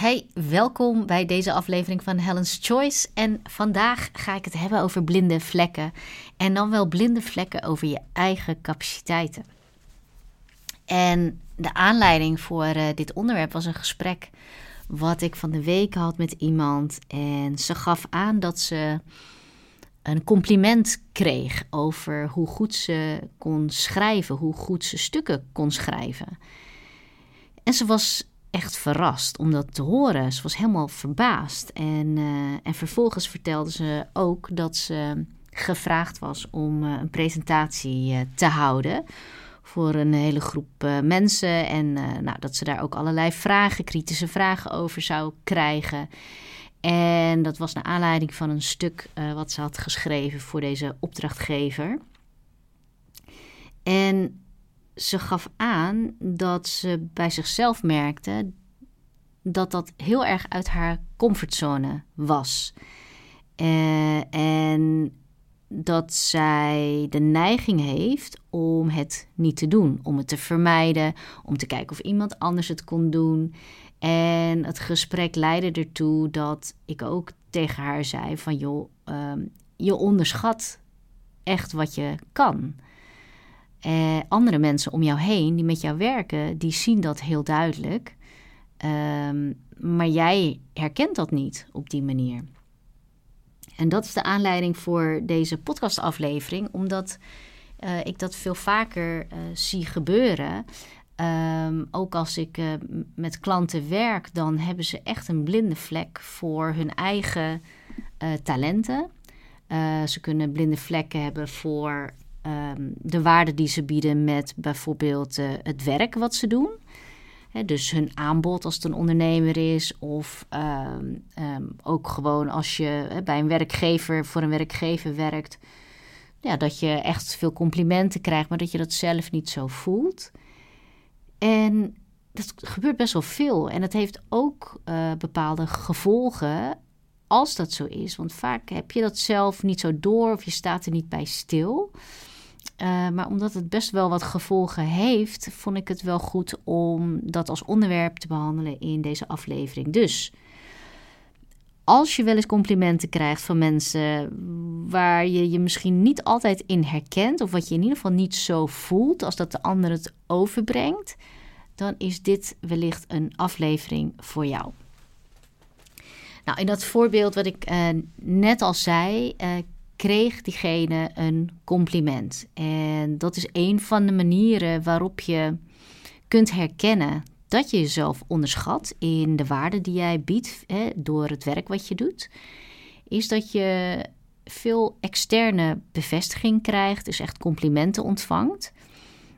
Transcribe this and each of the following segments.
Hey, welkom bij deze aflevering van Helen's Choice. En vandaag ga ik het hebben over blinde vlekken. En dan wel blinde vlekken over je eigen capaciteiten. En de aanleiding voor uh, dit onderwerp was een gesprek wat ik van de week had met iemand. En ze gaf aan dat ze een compliment kreeg over hoe goed ze kon schrijven, hoe goed ze stukken kon schrijven. En ze was echt verrast om dat te horen. Ze was helemaal verbaasd. En, uh, en vervolgens vertelde ze ook dat ze gevraagd was om uh, een presentatie uh, te houden voor een hele groep mensen. En nou, dat ze daar ook allerlei vragen, kritische vragen over zou krijgen. En dat was naar aanleiding van een stuk wat ze had geschreven voor deze opdrachtgever. En ze gaf aan dat ze bij zichzelf merkte dat dat heel erg uit haar comfortzone was. Uh, en dat zij de neiging heeft om het niet te doen, om het te vermijden, om te kijken of iemand anders het kon doen. En het gesprek leidde ertoe dat ik ook tegen haar zei van joh, um, je onderschat echt wat je kan. Eh, andere mensen om jou heen die met jou werken, die zien dat heel duidelijk. Um, maar jij herkent dat niet op die manier. En dat is de aanleiding voor deze podcastaflevering, omdat uh, ik dat veel vaker uh, zie gebeuren. Um, ook als ik met klanten werk, dan hebben ze echt een blinde vlek voor hun eigen talenten. ze kunnen blinde vlekken hebben voor um, de waarde die ze bieden met bijvoorbeeld uh, het werk wat ze doen. Dus hun aanbod als het een ondernemer is, of um, um, ook gewoon als je bij een werkgever voor een werkgever werkt. Ja, dat je echt veel complimenten krijgt, maar dat je dat zelf niet zo voelt. En dat gebeurt best wel veel. En het heeft ook uh, bepaalde gevolgen als dat zo is. Want vaak heb je dat zelf niet zo door of je staat er niet bij stil. Uh, maar omdat het best wel wat gevolgen heeft, vond ik het wel goed om dat als onderwerp te behandelen in deze aflevering. Dus als je wel eens complimenten krijgt van mensen waar je je misschien niet altijd in herkent, of wat je in ieder geval niet zo voelt als dat de ander het overbrengt, dan is dit wellicht een aflevering voor jou. Nou, in dat voorbeeld wat ik uh, net al zei, uh, kreeg diegene een compliment. En dat is een van de manieren waarop je kunt herkennen dat je jezelf onderschat in de waarde die jij biedt hè, door het werk wat je doet. Is dat je veel externe bevestiging krijgt, dus echt complimenten ontvangt,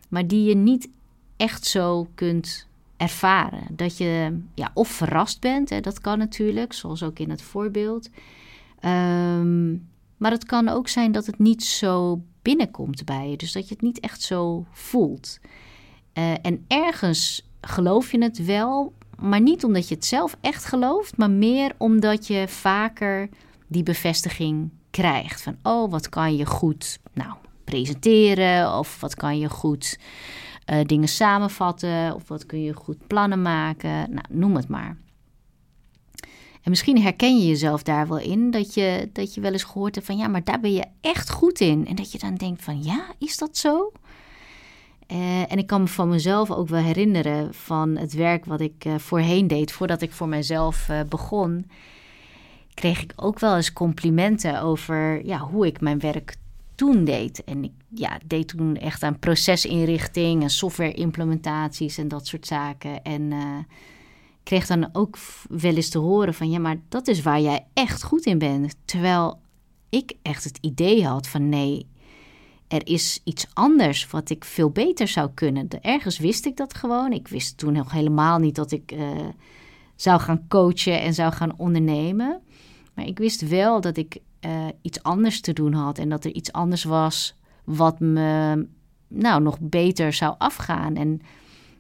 maar die je niet echt zo kunt ervaren. Dat je ja, of verrast bent, hè, dat kan natuurlijk, zoals ook in het voorbeeld. Um, maar het kan ook zijn dat het niet zo binnenkomt bij je. Dus dat je het niet echt zo voelt. Uh, en ergens geloof je het wel, maar niet omdat je het zelf echt gelooft, maar meer omdat je vaker die bevestiging krijgt. Van, oh, wat kan je goed nou, presenteren? Of wat kan je goed uh, dingen samenvatten? Of wat kun je goed plannen maken? Nou, noem het maar. En misschien herken je jezelf daar wel in, dat je, dat je wel eens gehoord hebt van ja, maar daar ben je echt goed in. En dat je dan denkt van ja, is dat zo? Uh, en ik kan me van mezelf ook wel herinneren van het werk wat ik uh, voorheen deed, voordat ik voor mezelf uh, begon, kreeg ik ook wel eens complimenten over ja, hoe ik mijn werk toen deed. En ik ja, deed toen echt aan procesinrichting en software implementaties en dat soort zaken. En kreeg dan ook wel eens te horen van ja, maar dat is waar jij echt goed in bent. Terwijl ik echt het idee had van nee, er is iets anders wat ik veel beter zou kunnen. Ergens wist ik dat gewoon. Ik wist toen nog helemaal niet dat ik uh, zou gaan coachen en zou gaan ondernemen. Maar ik wist wel dat ik uh, iets anders te doen had en dat er iets anders was wat me nou nog beter zou afgaan. En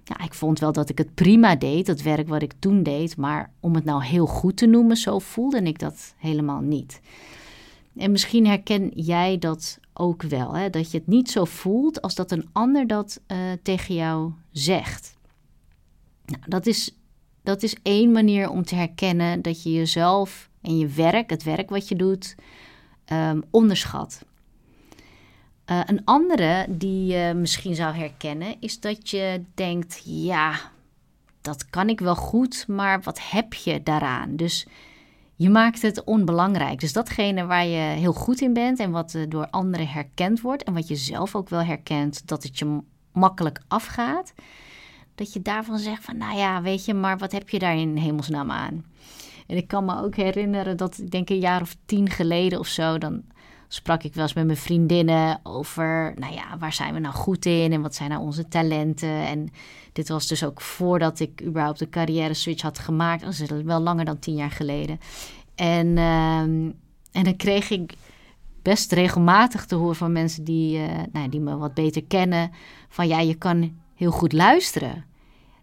ja, ik vond wel dat ik het prima deed, dat werk wat ik toen deed. Maar om het nou heel goed te noemen, zo voelde ik dat helemaal niet. En misschien herken jij dat ook wel, hè? dat je het niet zo voelt als dat een ander dat uh, tegen jou zegt. Nou, dat is dat is één manier om te herkennen dat je jezelf en je werk, het werk wat je doet, ehm, onderschat. Uh, een andere die je misschien zou herkennen is dat je denkt: ja, dat kan ik wel goed, maar wat heb je daaraan? Dus je maakt het onbelangrijk. Dus datgene waar je heel goed in bent en wat eh, door anderen herkend wordt en wat je zelf ook wel herkent, dat het je makkelijk afgaat, dat je daarvan zegt van, nou ja, weet je, maar wat heb je daar in hemelsnaam aan? En ik kan me ook herinneren dat ik denk een jaar of tien geleden of zo, dan sprak ik wel eens met mijn vriendinnen over, nou ja, waar zijn we nou goed in en wat zijn nou onze talenten. En dit was dus ook voordat ik überhaupt een carrière switch had gemaakt. Dat is wel langer dan tien jaar geleden. En, ehm, en dan kreeg ik best regelmatig te horen van mensen die, uh, nou, die me wat beter kennen. Van ja, je kan heel goed luisteren.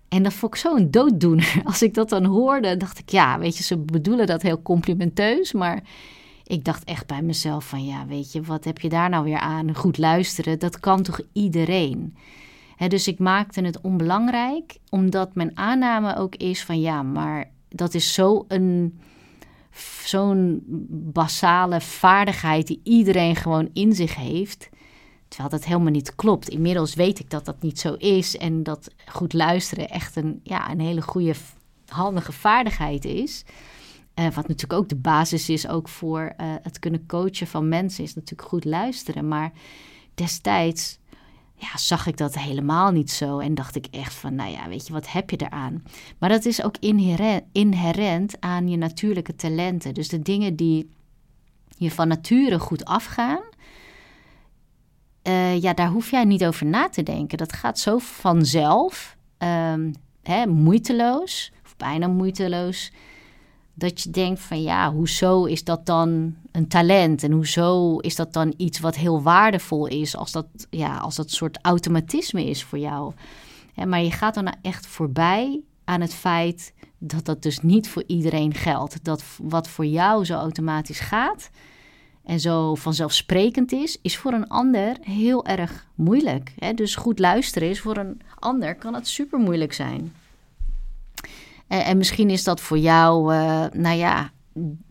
En dat vond ik zo'n dooddoener. Als ik dat dan hoorde, dacht ik, ja, weet je, ze bedoelen dat heel complimenteus. Maar ik dacht echt bij mezelf van, ja, weet je, wat heb je daar nou weer aan? Goed luisteren, dat kan toch iedereen? dus ik maakte het onbelangrijk, omdat mijn aanname ook is van, ja, maar dat is zo'n zo'n basale vaardigheid die iedereen gewoon in zich heeft. Terwijl dat helemaal niet klopt. Inmiddels weet ik dat dat niet zo is. En dat goed luisteren echt een, ja, een hele goede, handige vaardigheid is. Uh, wat natuurlijk ook de basis is ook voor uh, het kunnen coachen van mensen, is natuurlijk goed luisteren. Maar destijds ja, zag ik dat helemaal niet zo. En dacht ik echt van, nou ja, weet je, wat heb je eraan? Maar dat is ook inherent, inherent aan je natuurlijke talenten. Dus de dingen die je van nature goed afgaan, uh, ja, daar hoef jij niet over na te denken. Dat gaat zo vanzelf, um, hè, moeiteloos, of bijna moeiteloos, dat je denkt van ja, hoezo is dat dan een talent? En hoezo is dat dan iets wat heel waardevol is als dat, ja, als dat soort automatisme is voor jou? maar je gaat dan echt voorbij aan het feit dat dat dus niet voor iedereen geldt. Dat wat voor jou zo automatisch gaat, en zo vanzelfsprekend is, is voor een ander heel erg moeilijk. Hè? Dus goed luisteren is voor een ander kan het super moeilijk zijn. En, en misschien is dat voor jou, uh, nou ja,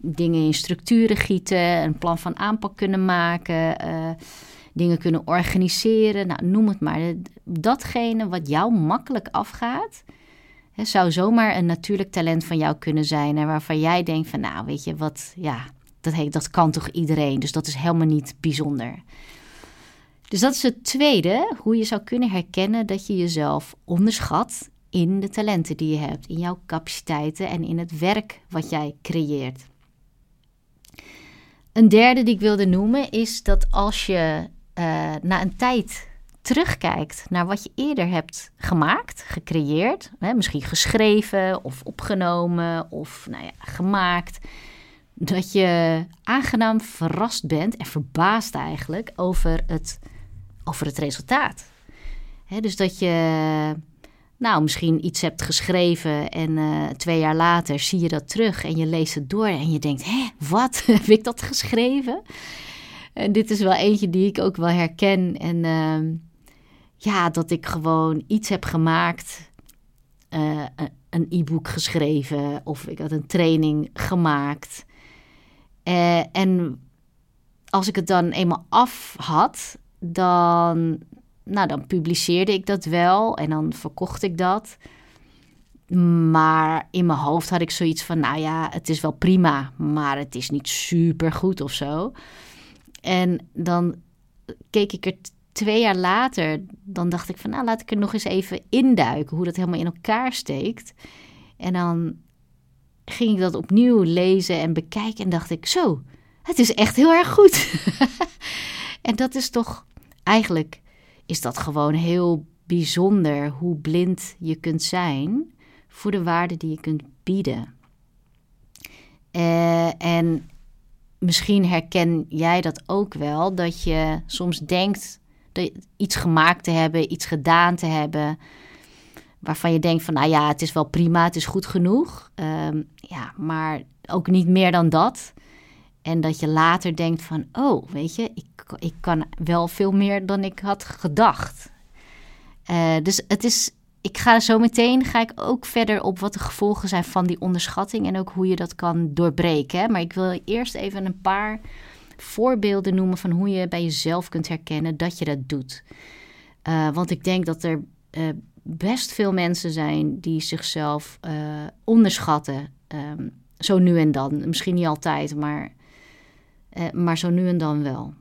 dingen in structuren gieten, een plan van aanpak kunnen maken, uh, dingen kunnen organiseren, nou, noem het maar. Datgene wat jou makkelijk afgaat, hè, zou zomaar een natuurlijk talent van jou kunnen zijn. En waarvan jij denkt van, nou, weet je wat, ja, dat, heet, dat kan toch iedereen? Dus dat is helemaal niet bijzonder. Dus dat is het tweede, hoe je zou kunnen herkennen dat je jezelf onderschat in de talenten die je hebt, in jouw capaciteiten en in het werk wat jij creëert. Een derde die ik wilde noemen is dat als je uh, na een tijd terugkijkt naar wat je eerder hebt gemaakt, gecreëerd, hè, misschien geschreven of opgenomen of nou ja, gemaakt, dat je aangenaam verrast bent en verbaasd eigenlijk over het, over het resultaat. dus dat je nou, misschien iets hebt geschreven en uh, twee jaar later zie je dat terug en je leest het door en je denkt, hé, wat, heb ik dat geschreven? En dit is wel eentje die ik ook wel herken en uh, ja, dat ik gewoon iets heb gemaakt, uh, een e-book geschreven of ik had een training gemaakt uh, en als ik het dan eenmaal af had, dan, nou, dan publiceerde ik dat wel en dan verkocht ik dat. Maar in mijn hoofd had ik zoiets van, nou ja, het is wel prima, maar het is niet super goed of zo. En dan keek ik er twee jaar later, dan dacht ik van, nou laat ik er nog eens even induiken hoe dat helemaal in elkaar steekt. En dan ging ik dat opnieuw lezen en bekijken en dacht ik, zo, het is echt heel erg goed. en dat is toch, eigenlijk is dat gewoon heel bijzonder hoe blind je kunt zijn voor de waarde die je kunt bieden. Uh, en misschien herken jij dat ook wel, dat je soms denkt dat iets gemaakt te hebben, iets gedaan te hebben, waarvan je denkt van, nou ja, het is wel prima, het is goed genoeg. Um, ja, maar ook niet meer dan dat. En dat je later denkt van, oh, weet je, ik, ik kan wel veel meer dan ik had gedacht. Uh, dus het is ik ga zo meteen ga ik ook verder op wat de gevolgen zijn van die onderschatting en ook hoe je dat kan doorbreken. Maar ik wil eerst even een paar voorbeelden noemen van hoe je bij jezelf kunt herkennen dat je dat doet. Uh, want ik denk dat er uh, best veel mensen zijn die zichzelf onderschatten. Um, zo nu en dan. Misschien niet altijd, maar, maar zo nu en dan wel.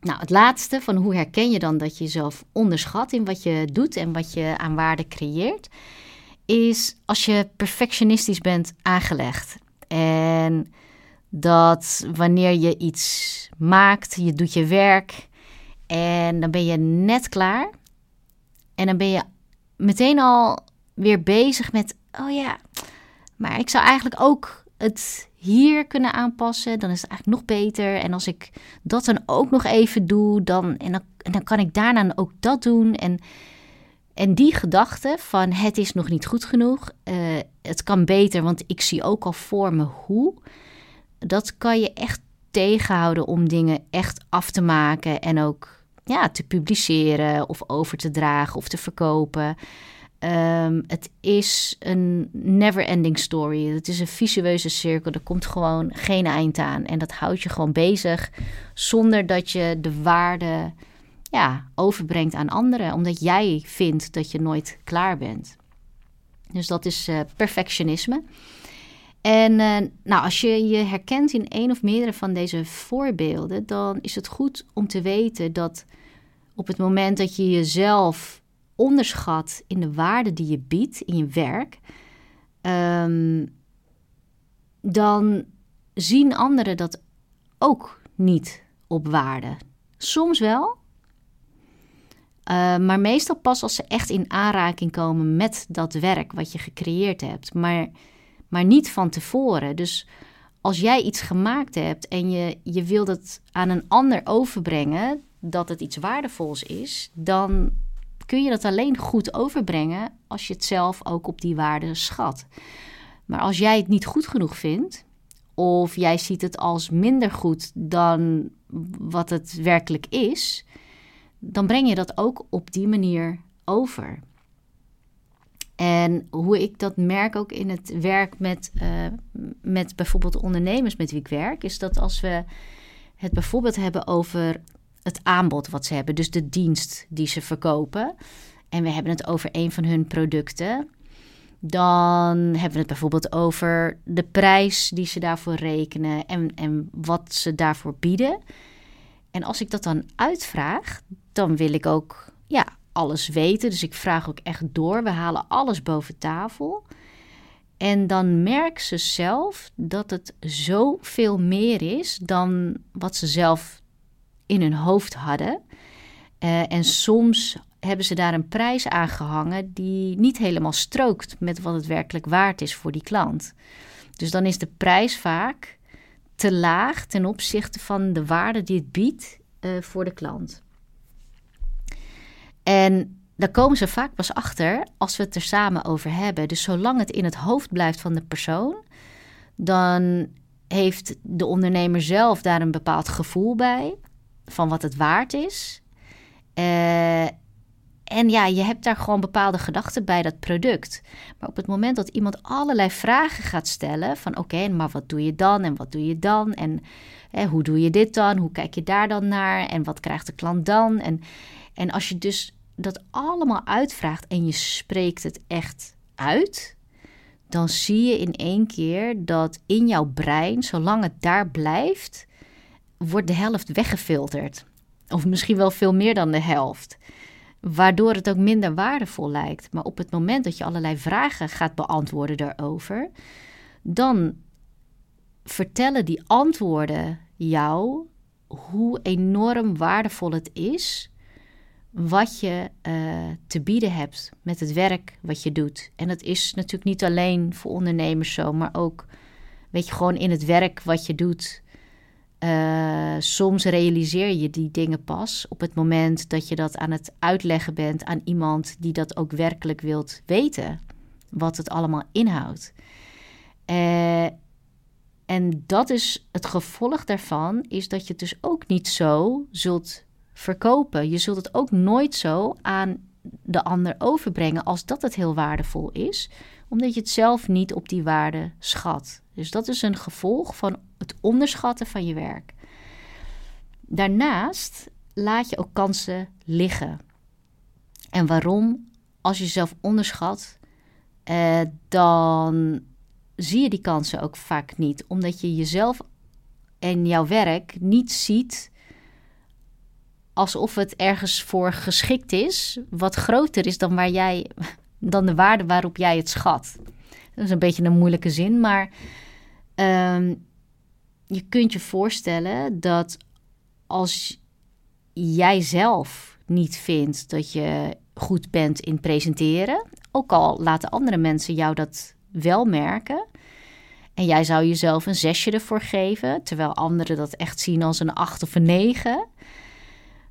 Nou, het laatste van hoe herken je dan dat je jezelf onderschat in wat je doet en wat je aan waarde creëert, is als je perfectionistisch bent aangelegd. En dat wanneer je iets maakt, je doet je werk en dan ben je net klaar. En dan ben je meteen al weer bezig met, oh ja, maar ik zou eigenlijk ook het hier kunnen aanpassen, dan is het eigenlijk nog beter. En als ik dat dan ook nog even doe, dan, en dan, kan ik daarna ook dat doen. En, en die gedachte van het is nog niet goed genoeg, uh, het kan beter, want ik zie ook al voor me hoe. Dat kan je echt tegenhouden om dingen echt af te maken en ook ja, te publiceren of over te dragen of te verkopen. Um, het is een never-ending story. Het is een visueuze cirkel. Er komt gewoon geen eind aan. En dat houdt je gewoon bezig zonder dat je de waarde ja, overbrengt aan anderen. Omdat jij vindt dat je nooit klaar bent. Dus dat is uh, perfectionisme. En uh, nou, als je je herkent in een of meerdere van deze voorbeelden, dan is het goed om te weten dat op het moment dat je jezelf onderschat in de waarde die je biedt in je werk, um, dan zien anderen dat ook niet op waarde. Soms wel, uh, maar meestal pas als ze echt in aanraking komen met dat werk wat je gecreëerd hebt, maar, maar niet van tevoren. Dus als jij iets gemaakt hebt en je, je wil dat aan een ander overbrengen, dat het iets waardevols is, dan kun je dat alleen goed overbrengen als je het zelf ook op die waarde schat. Maar als jij het niet goed genoeg vindt, of jij ziet het als minder goed dan wat het werkelijk is, dan breng je dat ook op die manier over. En hoe ik dat merk ook in het werk met, uh, met bijvoorbeeld ondernemers met wie ik werk, is dat als we het bijvoorbeeld hebben over het aanbod wat ze hebben, dus de dienst die ze verkopen. En we hebben het over een van hun producten. Dan hebben we het bijvoorbeeld over de prijs die ze daarvoor rekenen en, en wat ze daarvoor bieden. En als ik dat dan uitvraag, dan wil ik ook ja, alles weten. Dus ik vraag ook echt door. We halen alles boven tafel. En dan merken ze zelf dat het zoveel meer is dan wat ze zelf in hun hoofd hadden. Uh, en soms hebben ze daar een prijs aan gehangen die niet helemaal strookt met wat het werkelijk waard is voor die klant. Dus dan is de prijs vaak te laag ten opzichte van de waarde die het biedt uh, voor de klant. En daar komen ze vaak pas achter als we het er samen over hebben. Dus zolang het in het hoofd blijft van de persoon, dan heeft de ondernemer zelf daar een bepaald gevoel bij van wat het waard is. Uh, en ja, je hebt daar gewoon bepaalde gedachten bij dat product. Maar op het moment dat iemand allerlei vragen gaat stellen: van oké, maar wat doe je dan en wat doe je dan? En hoe doe je dit dan? Hoe kijk je daar dan naar? En wat krijgt de klant dan? En, en als je dus dat allemaal uitvraagt en je spreekt het echt uit, dan zie je in één keer dat in jouw brein, zolang het daar blijft, wordt de helft weggefilterd. Of misschien wel veel meer dan de helft. Waardoor het ook minder waardevol lijkt. Maar op het moment dat je allerlei vragen gaat beantwoorden daarover, dan vertellen die antwoorden jou hoe enorm waardevol het is wat je uh, te bieden hebt met het werk wat je doet. En dat is natuurlijk niet alleen voor ondernemers zo, maar ook, weet je, gewoon in het werk wat je doet. Uh, soms realiseer je die dingen pas op het moment dat je dat aan het uitleggen bent aan iemand die dat ook werkelijk wilt weten, wat het allemaal inhoudt. Uh, en dat is het gevolg daarvan, is dat je het dus ook niet zo zult verkopen. Je zult het ook nooit zo aan de ander overbrengen als dat het heel waardevol is, omdat je het zelf niet op die waarde schat. Dus dat is een gevolg van het onderschatten van je werk. Daarnaast laat je ook kansen liggen. En waarom? Als je jezelf onderschat, eh, dan zie je die kansen ook vaak niet, omdat je jezelf en jouw werk niet ziet alsof het ergens voor geschikt is, wat groter is dan waar jij dan de waarde waarop jij het schat. Dat is een beetje een moeilijke zin, maar ehm, je kunt je voorstellen dat als jij zelf niet vindt dat je goed bent in presenteren, ook al laten andere mensen jou dat wel merken, en jij zou jezelf een zesje ervoor geven, terwijl anderen dat echt zien als een acht of een negen,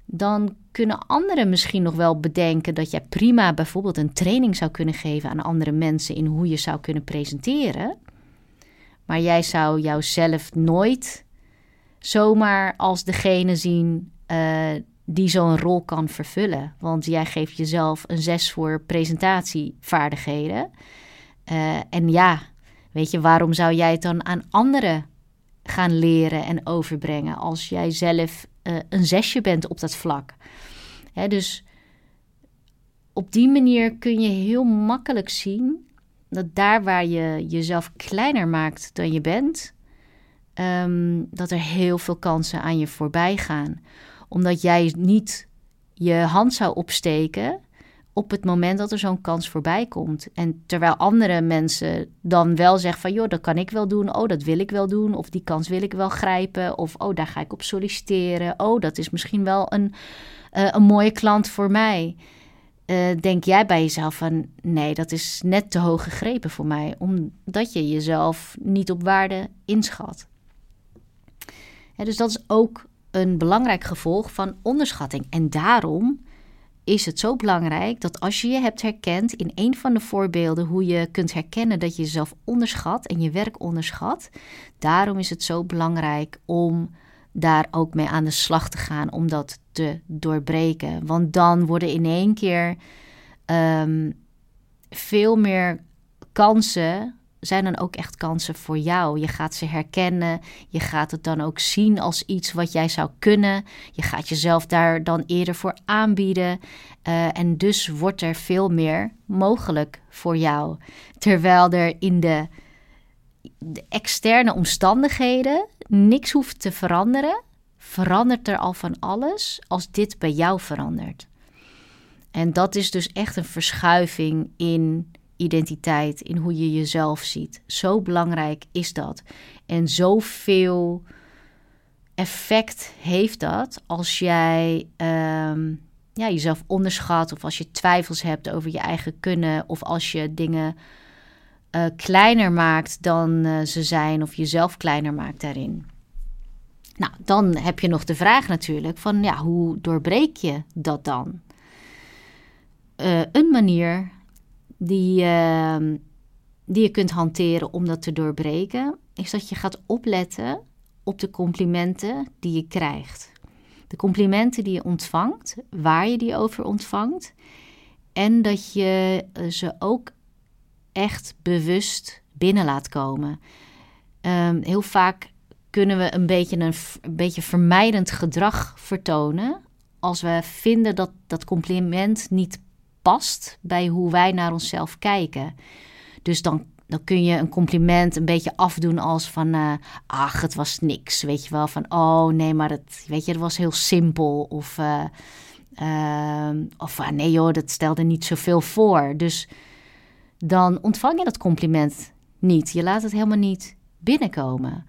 dan kunnen anderen misschien nog wel bedenken dat jij prima bijvoorbeeld een training zou kunnen geven aan andere mensen in hoe je zou kunnen presenteren. Maar jij zou jouzelf nooit zomaar als degene zien uh, die zo'n rol kan vervullen. Want jij geeft jezelf een zes voor presentatievaardigheden. Uh, en ja, weet je, waarom zou jij het dan aan anderen gaan leren en overbrengen als jij zelf uh, een zesje bent op dat vlak? Hè, dus op die manier kun je heel makkelijk zien dat daar waar je jezelf kleiner maakt dan je bent, um, dat er heel veel kansen aan je voorbij gaan. Omdat jij niet je hand zou opsteken op het moment dat er zo'n kans voorbij komt. En terwijl andere mensen dan wel zeggen van... joh, dat kan ik wel doen, oh, dat wil ik wel doen... of die kans wil ik wel grijpen, of oh, daar ga ik op solliciteren... oh, dat is misschien wel een, uh, een mooie klant voor mij... Uh, denk jij bij jezelf van nee, dat is net te hoog gegrepen voor mij, omdat je jezelf niet op waarde inschat. dus dat is ook een belangrijk gevolg van onderschatting. En daarom is het zo belangrijk dat als je je hebt herkend in een van de voorbeelden hoe je kunt herkennen dat je jezelf onderschat en je werk onderschat, daarom is het zo belangrijk om daar ook mee aan de slag te gaan om dat te doorbreken. Want dan worden in één keer um, veel meer kansen zijn dan ook echt kansen voor jou. Je gaat ze herkennen. Je gaat het dan ook zien als iets wat jij zou kunnen. Je gaat jezelf daar dan eerder voor aanbieden. Uh, en dus wordt er veel meer mogelijk voor jou. Terwijl er in de, de externe omstandigheden niks hoeft te veranderen, verandert er al van alles als dit bij jou verandert. En dat is dus echt een verschuiving in identiteit, in hoe je jezelf ziet. Zo belangrijk is dat. En zoveel effect heeft dat als jij um, ja, jezelf onderschat of als je twijfels hebt over je eigen kunnen of als je dingen uh, kleiner maakt dan uh, ze zijn of jezelf kleiner maakt daarin. Nou, dan heb je nog de vraag natuurlijk van ja, hoe doorbreek je dat dan? Uh, een manier die, uh, die je kunt hanteren om dat te doorbreken, is dat je gaat opletten op de complimenten die je krijgt. De complimenten die je ontvangt, waar je die over ontvangt. En dat je ze ook echt bewust binnen laat komen. Um, heel vaak kunnen we een beetje een, beetje vermijdend gedrag vertonen als we vinden dat dat compliment niet past bij hoe wij naar onszelf kijken. Dus dan, dan kun je een compliment een beetje afdoen als van, uh, ach, het was niks. Weet je wel, van, oh nee, maar het, weet je, het was heel simpel. Of, uh, of nee joh, dat stelde niet zoveel voor. Dus dan ontvang je dat compliment niet. Je laat het helemaal niet binnenkomen.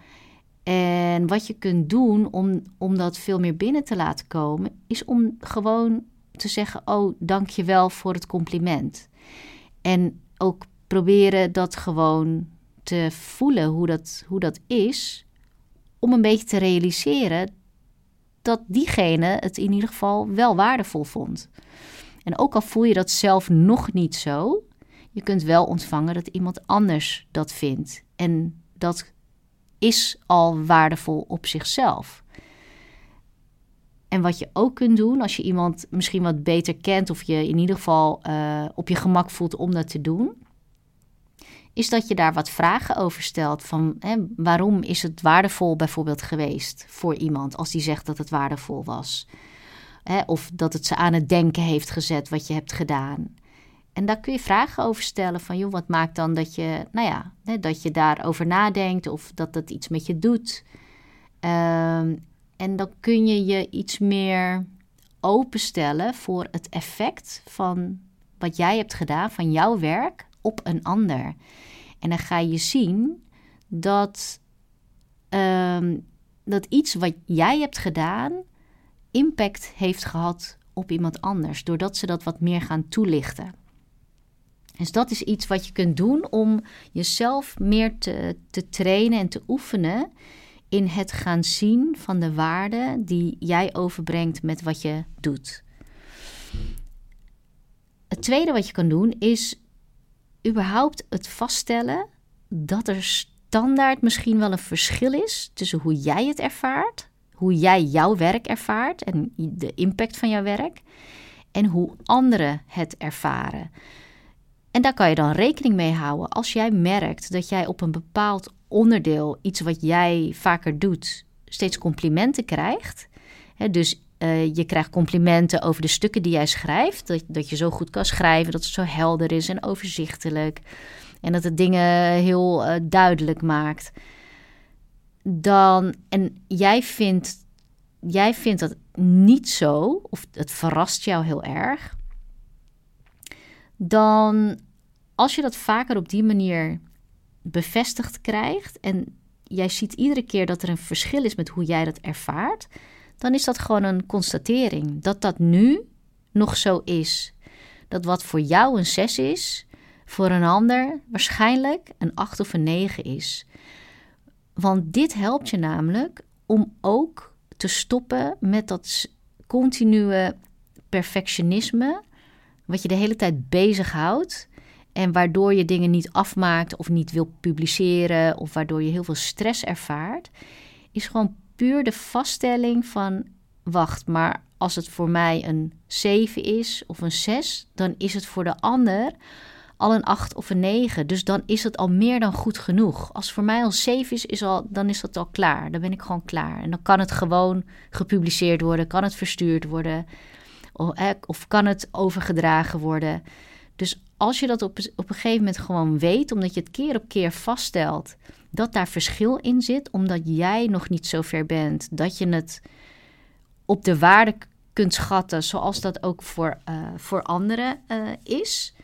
En wat je kunt doen om, om dat veel meer binnen te laten komen, is om gewoon te zeggen: Oh, dank je wel voor het compliment. En ook proberen dat gewoon te voelen hoe dat, hoe dat is, om een beetje te realiseren dat diegene het in ieder geval wel waardevol vond. En ook al voel je dat zelf nog niet zo, je kunt wel ontvangen dat iemand anders dat vindt. En dat is al waardevol op zichzelf. En wat je ook kunt doen, als je iemand misschien wat beter kent of je in ieder geval uh, op je gemak voelt om dat te doen, is dat je daar wat vragen over stelt. Van hè, waarom is het waardevol bijvoorbeeld geweest voor iemand als die zegt dat het waardevol was? Hè, of dat het ze aan het denken heeft gezet wat je hebt gedaan. En daar kun je vragen over stellen van, joh, wat maakt dan dat je, nou ja, hè, dat je daarover nadenkt of dat dat iets met je doet. Um, en dan kun je je iets meer openstellen voor het effect van wat jij hebt gedaan, van jouw werk op een ander. En dan ga je zien dat, um, dat iets wat jij hebt gedaan impact heeft gehad op iemand anders, doordat ze dat wat meer gaan toelichten. Dus dat is iets wat je kunt doen om jezelf meer te, te trainen en te oefenen in het gaan zien van de waarde die jij overbrengt met wat je doet. Het tweede wat je kan doen is überhaupt het vaststellen dat er standaard misschien wel een verschil is tussen hoe jij het ervaart, hoe jij jouw werk ervaart en de impact van jouw werk, en hoe anderen het ervaren. En daar kan je dan rekening mee houden als jij merkt dat jij op een bepaald onderdeel, iets wat jij vaker doet, steeds complimenten krijgt. dus uh, je krijgt complimenten over de stukken die jij schrijft. Dat, dat je zo goed kan schrijven, dat het zo helder is en overzichtelijk. En dat het dingen heel uh, duidelijk maakt. Dan, en jij vindt, jij vindt dat niet zo, of het verrast jou heel erg. Dan, als je dat vaker op die manier bevestigd krijgt en jij ziet iedere keer dat er een verschil is met hoe jij dat ervaart, dan is dat gewoon een constatering dat dat nu nog zo is. Dat wat voor jou een 6 is, voor een ander waarschijnlijk een 8 of een 9 is. Want dit helpt je namelijk om ook te stoppen met dat continue perfectionisme, wat je de hele tijd bezighoudt en waardoor je dingen niet afmaakt of niet wil publiceren of waardoor je heel veel stress ervaart, is gewoon puur de vaststelling van wacht, maar als het voor mij een 7 is of een 6, dan is het voor de ander al een 8 of een 9. Dus dan is het al meer dan goed genoeg. Als het voor mij al 7 is, is al, dan is dat al klaar. Dan ben ik gewoon klaar. En dan kan het gewoon gepubliceerd worden, kan het verstuurd worden of, of kan het overgedragen worden. Dus als je dat op, op een gegeven moment gewoon weet, omdat je het keer op keer vaststelt dat daar verschil in zit, omdat jij nog niet zo ver bent dat je het op de waarde kunt schatten, zoals dat ook voor, uh, voor anderen uh, is,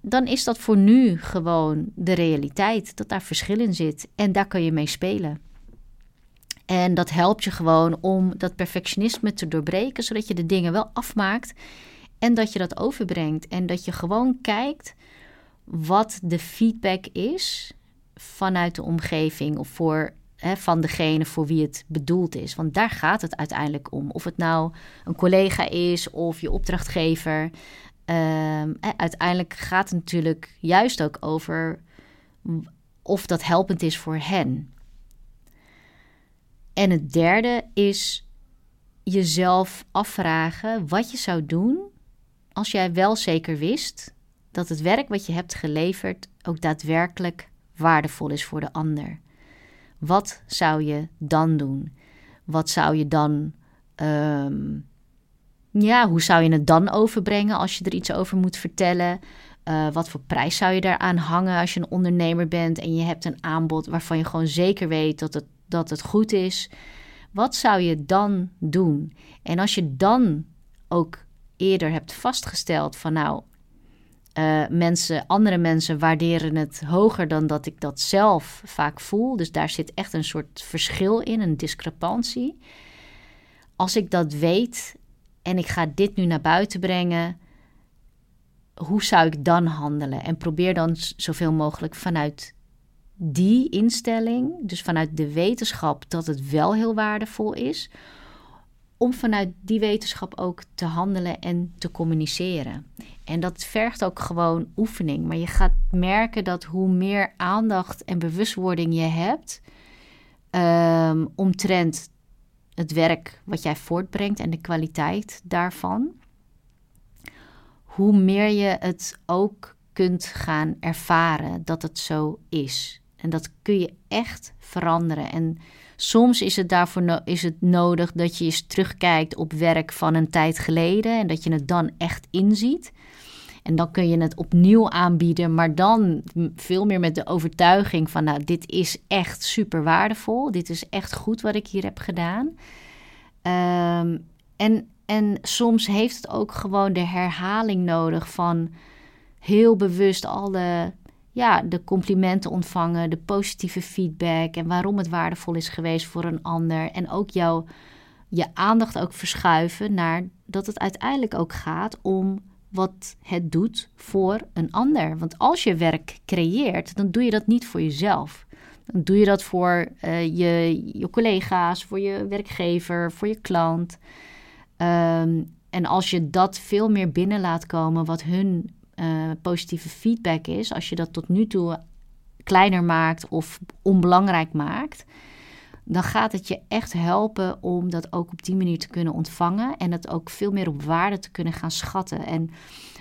dan is dat voor nu gewoon de realiteit, dat daar verschil in zit. En daar kun je mee spelen. En dat helpt je gewoon om dat perfectionisme te doorbreken, zodat je de dingen wel afmaakt en dat je dat overbrengt en dat je gewoon kijkt wat de feedback is vanuit de omgeving of voor, hè, van degene voor wie het bedoeld is. Want daar gaat het uiteindelijk om. Of het nou een collega is of je opdrachtgever. Um, uiteindelijk gaat het natuurlijk juist ook over of dat helpend is voor hen. En het derde is jezelf afvragen wat je zou doen als jij wel zeker wist dat het werk wat je hebt geleverd ook daadwerkelijk waardevol is voor de ander. Wat zou je dan doen? Wat zou je dan. Ehm, ja, hoe zou je het dan overbrengen als je er iets over moet vertellen? Uh, wat voor prijs zou je daaraan hangen als je een ondernemer bent en je hebt een aanbod waarvan je gewoon zeker weet dat het, dat het goed is? Wat zou je dan doen? En als je dan ook eerder hebt vastgesteld van nou, uh, mensen, andere mensen waarderen het hoger dan dat ik dat zelf vaak voel. Dus daar zit echt een soort verschil in, een discrepantie. Als ik dat weet en ik ga dit nu naar buiten brengen, hoe zou ik dan handelen? En probeer dan zoveel mogelijk vanuit die instelling, dus vanuit de wetenschap dat het wel heel waardevol is, om vanuit die wetenschap ook te handelen en te communiceren. En dat vergt ook gewoon oefening. Maar je gaat merken dat hoe meer aandacht en bewustwording je hebt um, omtrent het werk wat jij voortbrengt en de kwaliteit daarvan, hoe meer je het ook kunt gaan ervaren dat het zo is. En dat kun je echt veranderen. En soms is het daarvoor is het nodig dat je eens terugkijkt op werk van een tijd geleden en dat je het dan echt inziet. En dan kun je het opnieuw aanbieden, maar dan veel meer met de overtuiging van, nou, dit is echt super waardevol. Dit is echt goed wat ik hier heb gedaan. Ehm, en, en soms heeft het ook gewoon de herhaling nodig van heel bewust alle ja, de complimenten ontvangen, de positieve feedback en waarom het waardevol is geweest voor een ander. En ook jouw je aandacht ook verschuiven naar dat het uiteindelijk ook gaat om wat het doet voor een ander. Want als je werk creëert, dan doe je dat niet voor jezelf. Dan doe je dat voor uh, je, je collega's, voor je werkgever, voor je klant. Um, en als je dat veel meer binnen laat komen, wat hun uh, positieve feedback is, als je dat tot nu toe kleiner maakt of onbelangrijk maakt, dan gaat het je echt helpen om dat ook op die manier te kunnen ontvangen en het ook veel meer op waarde te kunnen gaan schatten. En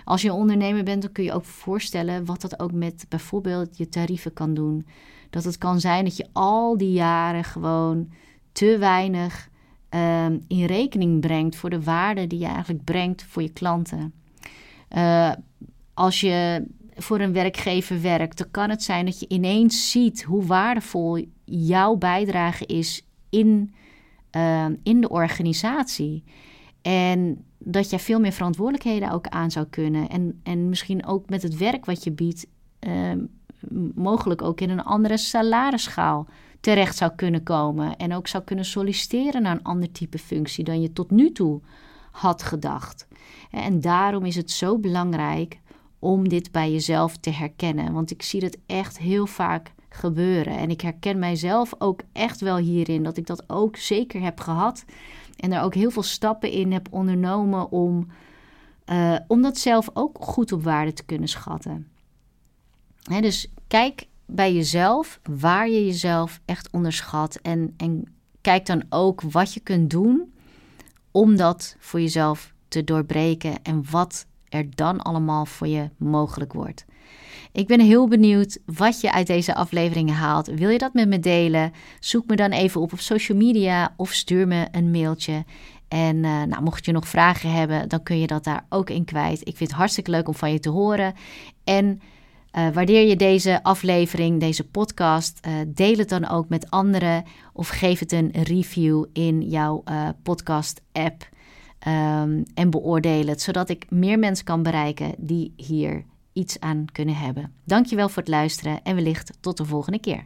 als je ondernemer bent, dan kun je ook voorstellen wat dat ook met bijvoorbeeld je tarieven kan doen. Dat het kan zijn dat je al die jaren gewoon te weinig um, in rekening brengt voor de waarde die je eigenlijk brengt voor je klanten. Uh, als je voor een werkgever werkt, dan kan het zijn dat je ineens ziet hoe waardevol jouw bijdrage is in, uh, in de organisatie. En dat jij veel meer verantwoordelijkheden ook aan zou kunnen. En, en misschien ook met het werk wat je biedt, uh, mogelijk ook in een andere salarisschaal terecht zou kunnen komen. En ook zou kunnen solliciteren naar een ander type functie dan je tot nu toe had gedacht. En daarom is het zo belangrijk om dit bij jezelf te herkennen. Want ik zie het echt heel vaak gebeuren. En ik herken mijzelf ook echt wel hierin dat ik dat ook zeker heb gehad. En er ook heel veel stappen in heb ondernomen om, uh, om dat zelf ook goed op waarde te kunnen schatten. Dus kijk bij jezelf waar je jezelf echt onderschat. En, en kijk dan ook wat je kunt doen om dat voor jezelf te doorbreken. En wat er dan allemaal voor je mogelijk wordt. Ik ben heel benieuwd wat je uit deze afleveringen haalt. Wil je dat met me delen? Zoek me dan even op op social media of stuur me een mailtje. En uh, nou, mocht je nog vragen hebben, dan kun je dat daar ook in kwijt. Ik vind het hartstikke leuk om van je te horen. En uh, waardeer je deze aflevering, deze podcast, uh, deel het dan ook met anderen of geef het een review in jouw podcast-app. Um, en beoordeel het, zodat ik meer mensen kan bereiken die hier iets aan kunnen hebben. Dankjewel voor het luisteren en wellicht tot de volgende keer.